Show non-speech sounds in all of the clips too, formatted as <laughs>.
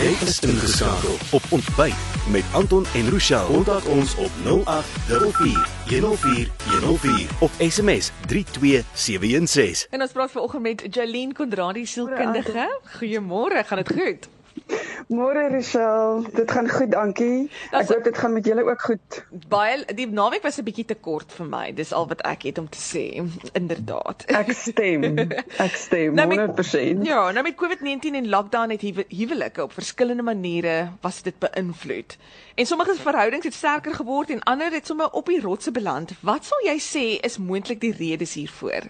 Jy is ingeskakel op Ontbyt met Anton en Rochelle. Kontak ons op 0844 104 104 of SMS 32716. En ons praat vanoggend met Jolene Kondradi sielkundige. Goeiemôre, gaan dit goed? Môre Rochelle, dit gaan goed, dankie. Ek hoop dit gaan met julle ook goed. Baie die naweek was 'n bietjie te kort vir my. Dis al wat ek het om te sê. Inderdaad. Ek stem. Ek stem Nou, met- 100%. Ja, nou met COVID-19 en lockdown het huwe- huwelike op verskillende maniere was dit beïnvloed. En sommige verhoudings het sterker geword en ander het sommer op die rotse beland. Wat sal jy sê is moontlik die redes hiervoor?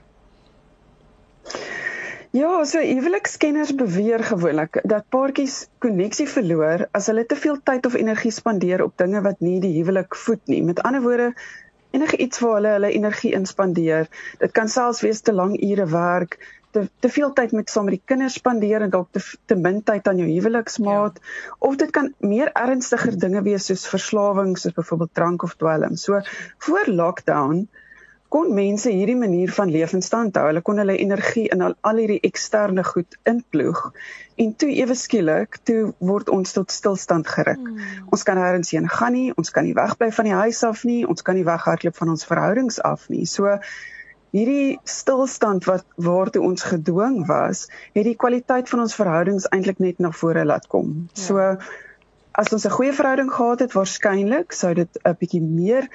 Ja, so huwelikskenners beweer gewoonlik dat paartjies koneksie verloor as hulle te veel tyd of energie spandeer op dinge wat nie die huwelik voed nie. Met ander woorde, enige iets waar hulle hulle energie inspandeer. Dit kan selfs wees te lang ure werk, te te veel tyd met saam met die kinders spandeer en dalk te te min tyd aan jou huweliksmaat ja. of dit kan meer ernstiger dinge wees soos verslawing soos byvoorbeeld drank of dwelm. So voor lockdown kon mense hierdie manier van leef in stand hou. Hulle kon hulle energie in al, al hierdie eksterne goed inploeg en toe ewe skielik toe word ons tot stilstand geruk. Hmm. Ons kan nêrens heen gaan nie, ons kan nie wegbly van die huis af nie, ons kan nie weghardloop van ons verhoudings af nie. So hierdie stilstand wat waartoe ons gedwing was, het die kwaliteit van ons verhoudings eintlik net na vore laat kom. Ja. So as ons 'n goeie verhouding gehad het, waarskynlik sou dit 'n bietjie meer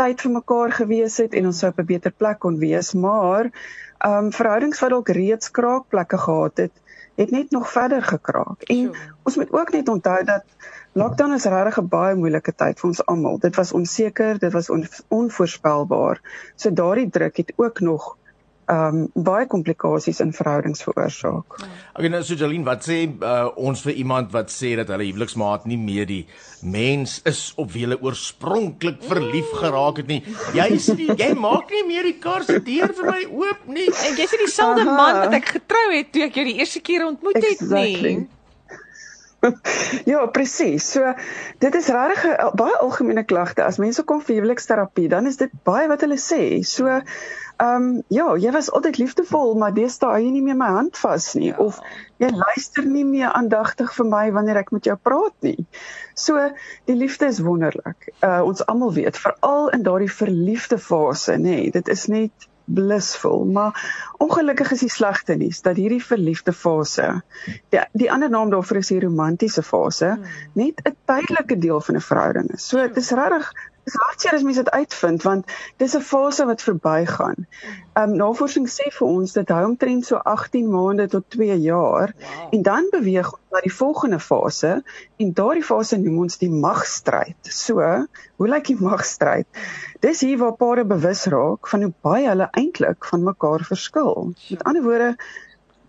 tyd vir mekaar gewees het en ons sou op 'n beter plek kon wees, maar ehm um, verhoudings wat dalk reeds kraakplekke gehad het, het net nog verder gekraak. En Sure. ons moet ook net onthou dat lockdown is regtig 'n baie moeilike tyd vir ons almal. Dit was onseker, dit was on, onvoorspelbaar. So daardie druk het ook nog ehm um, baie komplikasies in verhoudings veroorsaak. Okay, nou so Jolien, wat sê uh, ons vir iemand wat sê dat hulle huweliksmaat nie meer die mens is op wie hulle oorspronklik verlief geraak het nie. Jy sê jy maak nie meer die kar se deur vir my oop nie. En jy's nie dieselfde man wat ek getrou het toe ek jou die eerste keer ontmoet het Exactly. nie. <laughs> Ja, presies. So dit is regtig 'n al- baie algemene klagte. As mense kom vir huweliksterapie, dan is dit baie wat hulle sê. So ehm um, ja, jy was altyd liefdevol, maar deesdae hou jy nie meer my hand vas nie Ja. of jy luister nie meer aandagtig vir my wanneer ek met jou praat nie. So die liefde is wonderlik. Uh ons almal weet, veral in daardie verliefde fase, nê, nee, dit is net blissvol, maar ongelukkig is die slegte nuus dat hierdie verliefde fase, die, die ander naam daarvoor is die romantiese fase, net 'n tydelike deel van 'n verhouding is. So dit is regtig dis hartseer as mense dit uitvind want dis 'n fase wat verbygaan. Ehm um, navorsing sê vir ons dit hou omtrent so 18 maande tot 2 jaar Wow. en dan beweeg ons na die volgende fase en daardie fase noem ons die magstryd. So, hoe lyk die magstryd? Dis hier waar pare bewus raak van hoe baie hulle eintlik van mekaar verskil. Met ander woorde,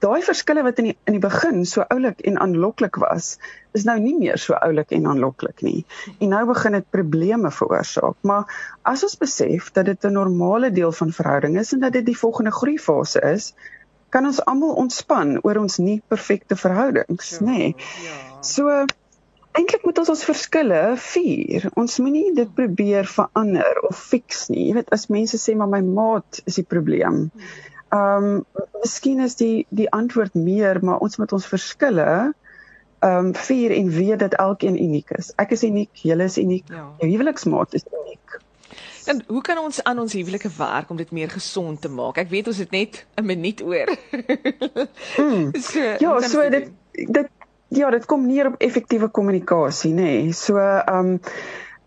daai verskille wat in die in die begin so oulik en aanloklik was, is nou nie meer so oulik en aanloklik nie. En nou begin dit probleme veroorsaak. Maar as ons besef dat dit 'n normale deel van verhouding is en dat dit die volgende groeifase is, kan ons almal ontspan oor ons nie perfekte verhoudings, nê. Nee. Ja. So eintlik moet ons ons verskille vier. Ons moenie dit probeer verander of fix nie. Jy weet as mense sê maar my maat is die probleem. Ehm um, miskien is die die antwoord meer maar ons moet ons verskille ehm um, vier en weet dat elkeen uniek is. Ek is uniek, julle is uniek. Ja. Jou huweliksmaat is uniek. En hoe kan ons aan ons huwelike werk om dit meer gesond te maak? Ek weet ons het net 'n minuut oor. Hmm. <laughs> so, Ja, so dit dit ja, dit kom neer op effektiewe kommunikasie, nê. Nee. So ehm um,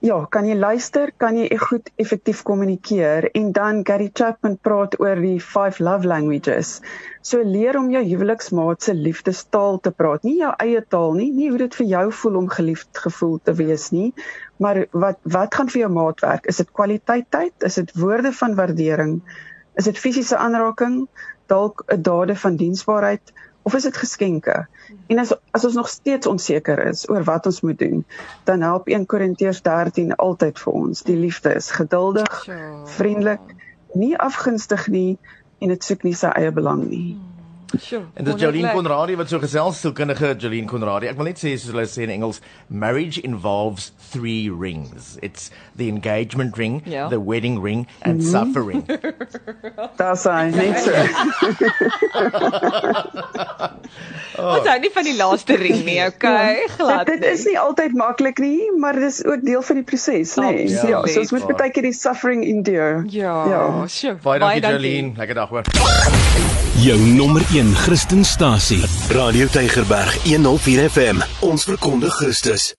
ja, kan jy luister, kan jy goed effektief kommunikeer en dan Gary Chapman praat oor die five love languages. So leer om jou huweliksmaat se liefdestaal te praat, nie jou eie taal nie, nie hoe dit vir jou voel om geliefd gevoel te wees nie, maar wat wat gaan vir jou maat werk? Is dit kwaliteit tyd? Is dit woorde van waardering? Is dit fisiese aanraking? Dalk 'n dade van diensbaarheid? Of is dit geskenke? En as as ons nog steeds onseker is oor wat ons moet doen, dan help 1 Korintiërs 13 altyd vir ons. Die liefde is geduldig, vriendelik, nie afgunstig nie en dit soek nie sy eie belang nie. Sjoe. En dis Jolien wonderlik. Conradie wat so gesels, sielkundige Jolien Conradie. Ek wil net sê soos hulle sê in Engels, marriage involves three rings. It's the engagement ring, Ja. the wedding ring and suffering. <laughs> Daar's hy, net so. <laughs> Ons hou nie van die laaste ring nie, <laughs> okay? Glad. Dit is nie altyd maklik nie, maar dis ook deel van die proses, nê. Nee. Absoluut. Ja, so ons moet baie keer die suffering endure. Ja, Ja. sjoe. Baie dankie Jolien. Lekker dag hoor. Jou nommer 1 Christenstasie. Radio Tygerberg 104 FM. Ons verkondig Christus.